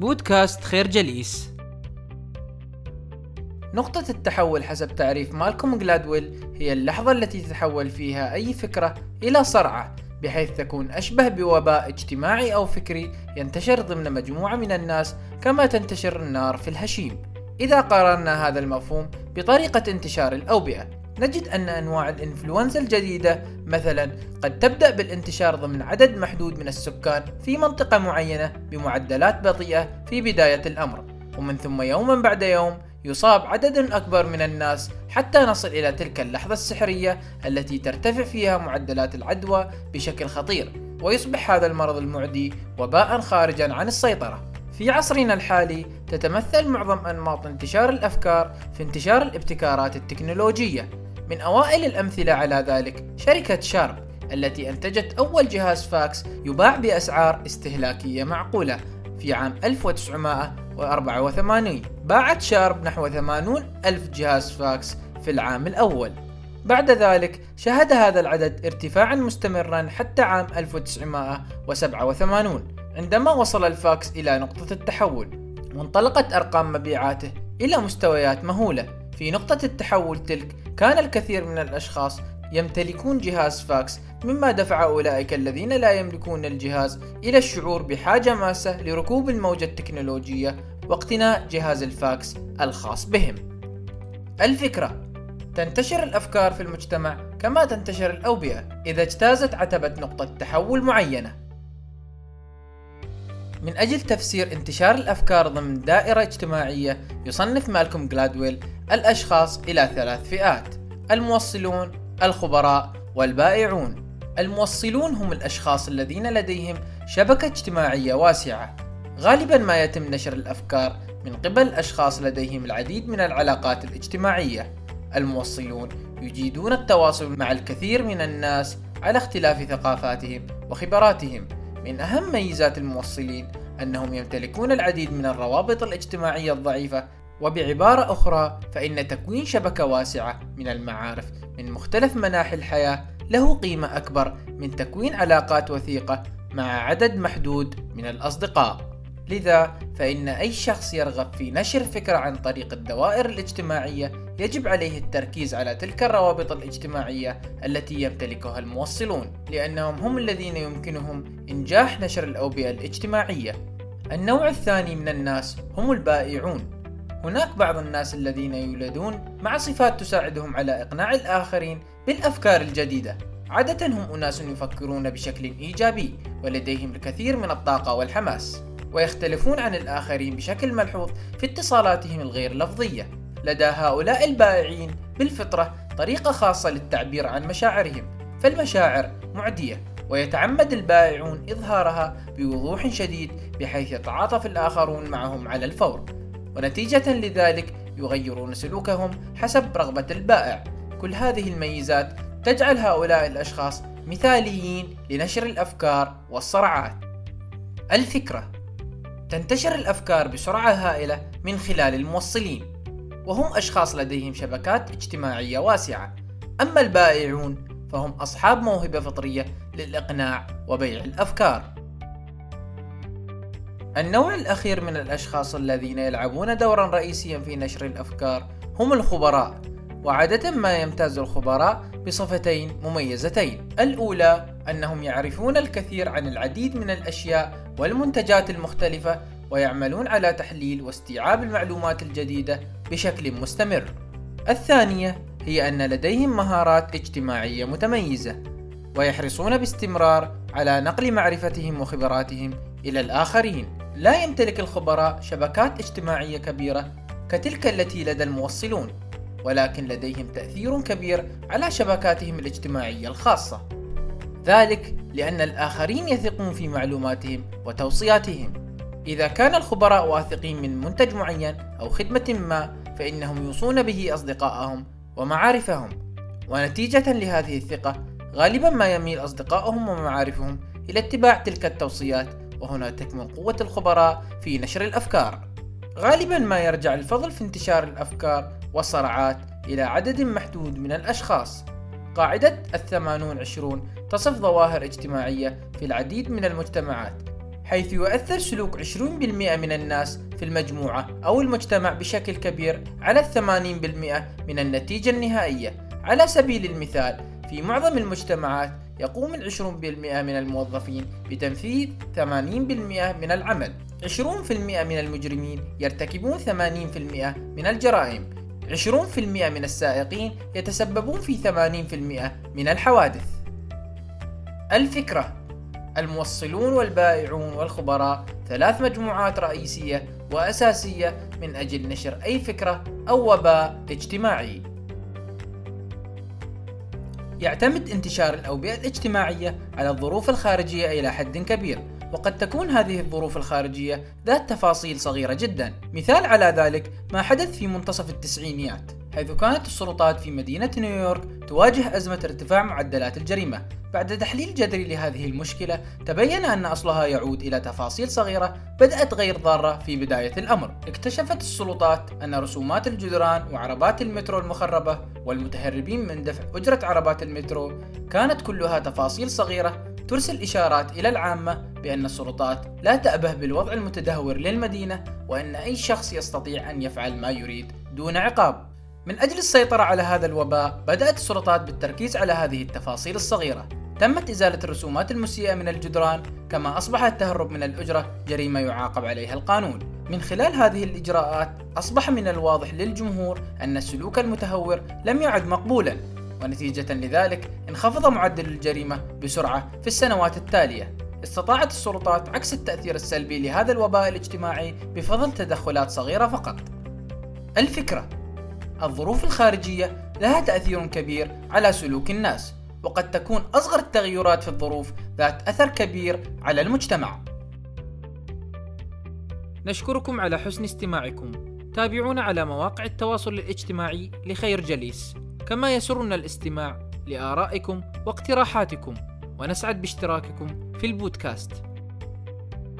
بودكاست خير جليس. نقطة التحول حسب تعريف مالكوم جلادويل هي اللحظة التي تتحول فيها أي فكرة إلى صرعة بحيث تكون أشبه بوباء اجتماعي أو فكري ينتشر ضمن مجموعة من الناس كما تنتشر النار في الهشيم. إذا قارنا هذا المفهوم بطريقة انتشار الأوبئة نجد أن أنواع الإنفلونزا الجديدة مثلا قد تبدأ بالانتشار ضمن عدد محدود من السكان في منطقة معينة بمعدلات بطيئة في بداية الأمر. ومن ثم يوما بعد يوم يصاب عدد أكبر من الناس حتى نصل إلى تلك اللحظة السحرية التي ترتفع فيها معدلات العدوى بشكل خطير. ويصبح هذا المرض المعدي وباء خارجا عن السيطرة. في عصرنا الحالي تتمثل معظم أنماط انتشار الأفكار في انتشار الابتكارات التكنولوجية. من أوائل الأمثلة على ذلك شركة شارب التي أنتجت أول جهاز فاكس يباع بأسعار استهلاكية معقولة في عام 1984 باعت شارب نحو 80 ألف جهاز فاكس في العام الأول. بعد ذلك شهد هذا العدد ارتفاعا مستمرا حتى عام 1987 عندما وصل الفاكس إلى نقطة التحول. وانطلقت أرقام مبيعاته إلى مستويات مهولة. في نقطة التحول تلك كان الكثير من الأشخاص يمتلكون جهاز فاكس مما دفع أولئك الذين لا يملكون الجهاز إلى الشعور بحاجة ماسة لركوب الموجة التكنولوجية واقتناء جهاز الفاكس الخاص بهم. الفكرة تنتشر الأفكار في المجتمع كما تنتشر الأوبئة إذا اجتازت عتبة نقطة تحول معينة. من أجل تفسير انتشار الأفكار ضمن دائرة اجتماعية يصنف مالكوم جلادويل الأشخاص إلى ثلاث فئات الموصلون الخبراء والبائعون. الموصلون هم الأشخاص الذين لديهم شبكة اجتماعية واسعة. غالبا ما يتم نشر الأفكار من قبل أشخاص لديهم العديد من العلاقات الاجتماعية. الموصلون يجيدون التواصل مع الكثير من الناس على اختلاف ثقافاتهم وخبراتهم. من أهم ميزات الموصلين أنهم يمتلكون العديد من الروابط الاجتماعية الضعيفة وبعبارة أخرى فإن تكوين شبكة واسعة من المعارف من مختلف مناحي الحياة له قيمة أكبر من تكوين علاقات وثيقة مع عدد محدود من الأصدقاء. لذا فإن أي شخص يرغب في نشر فكرة عن طريق الدوائر الاجتماعية يجب عليه التركيز على تلك الروابط الاجتماعية التي يمتلكها الموصلون، لأنهم هم الذين يمكنهم إنجاح نشر الأوبئة الاجتماعية. النوع الثاني من الناس هم البائعون. هناك بعض الناس الذين يولدون مع صفات تساعدهم على إقناع الآخرين بالأفكار الجديدة. عادة هم أناس يفكرون بشكل إيجابي ولديهم الكثير من الطاقة والحماس ويختلفون عن الآخرين بشكل ملحوظ في اتصالاتهم الغير لفظية. لدى هؤلاء البائعين بالفطرة طريقة خاصة للتعبير عن مشاعرهم. فالمشاعر معدية ويتعمد البائعون إظهارها بوضوح شديد بحيث يتعاطف الآخرون معهم على الفور. ونتيجة لذلك يغيرون سلوكهم حسب رغبة البائع. كل هذه الميزات تجعل هؤلاء الأشخاص مثاليين لنشر الأفكار والصرعات الفكرة تنتشر الأفكار بسرعة هائلة من خلال الموصلين. وهم أشخاص لديهم شبكات اجتماعية واسعة. أما البائعون فهم أصحاب موهبة فطرية للإقناع وبيع الأفكار. النوع الأخير من الأشخاص الذين يلعبون دورا رئيسيا في نشر الأفكار هم الخبراء وعادة ما يمتاز الخبراء بصفتين مميزتين. الأولى أنهم يعرفون الكثير عن العديد من الأشياء والمنتجات المختلفة ويعملون على تحليل واستيعاب المعلومات الجديدة بشكل مستمر. الثانية هي أن لديهم مهارات اجتماعية متميزة ويحرصون باستمرار على نقل معرفتهم وخبراتهم إلى الآخرين. لا يمتلك الخبراء شبكات اجتماعية كبيرة كتلك التي لدى الموصلون ولكن لديهم تأثير كبير على شبكاتهم الاجتماعية الخاصة. ذلك لأن الآخرين يثقون في معلوماتهم وتوصياتهم. إذا كان الخبراء واثقين من منتج معين أو خدمة ما فإنهم يوصون به أصدقائهم ومعارفهم. ونتيجة لهذه الثقة غالبا ما يميل أصدقائهم ومعارفهم إلى اتباع تلك التوصيات. وهنا تكمن قوة الخبراء في نشر الأفكار. غالبا ما يرجع الفضل في انتشار الأفكار والصراعات إلى عدد محدود من الأشخاص. قاعدة الثمانون عشرون تصف ظواهر اجتماعية في العديد من المجتمعات. حيث يؤثر سلوك 20% من الناس في المجموعة أو المجتمع بشكل كبير على 80% من النتيجة النهائية. على سبيل المثال في معظم المجتمعات يقوم العشرون بالمئة من الموظفين بتنفيذ 80% من العمل. 20% من المجرمين يرتكبون 80% من الجرائم. 20% من السائقين يتسببون في 80% من الحوادث. الفكرة الموصلون والبائعون والخبراء ثلاث مجموعات رئيسية وأساسية من أجل نشر أي فكرة أو وباء اجتماعي. يعتمد انتشار الأوبئة الاجتماعية على الظروف الخارجية إلى حد كبير وقد تكون هذه الظروف الخارجية ذات تفاصيل صغيرة جدا. مثال على ذلك ما حدث في منتصف التسعينيات حيث كانت السلطات في مدينة نيويورك تواجه أزمة ارتفاع معدلات الجريمة. بعد تحليل جذري لهذه المشكلة تبين أن أصلها يعود إلى تفاصيل صغيرة بدأت غير ضارة في بداية الأمر. اكتشفت السلطات أن رسومات الجدران وعربات المترو المخربة والمتهربين من دفع أجرة عربات المترو كانت كلها تفاصيل صغيرة ترسل إشارات إلى العامة بأن السلطات لا تأبه بالوضع المتدهور للمدينة وأن أي شخص يستطيع أن يفعل ما يريد دون عقاب. من أجل السيطرة على هذا الوباء بدأت السلطات بالتركيز على هذه التفاصيل الصغيرة. تمت إزالة الرسومات المسيئة من الجدران كما أصبح التهرب من الأجرة جريمة يعاقب عليها القانون. من خلال هذه الإجراءات أصبح من الواضح للجمهور أن السلوك المتهور لم يعد مقبولا ونتيجة لذلك انخفض معدل الجريمة بسرعة في السنوات التالية. استطاعت السلطات عكس التأثير السلبي لهذا الوباء الاجتماعي بفضل تدخلات صغيرة فقط. الفكرة الظروف الخارجية لها تأثير كبير على سلوك الناس. وقد تكون أصغر التغيرات في الظروف ذات أثر كبير على المجتمع. نشكركم على حسن استماعكم. تابعونا على مواقع التواصل الاجتماعي لخير جليس. كما يسرنا الاستماع لآرائكم واقتراحاتكم. ونسعد باشتراككم في البودكاست.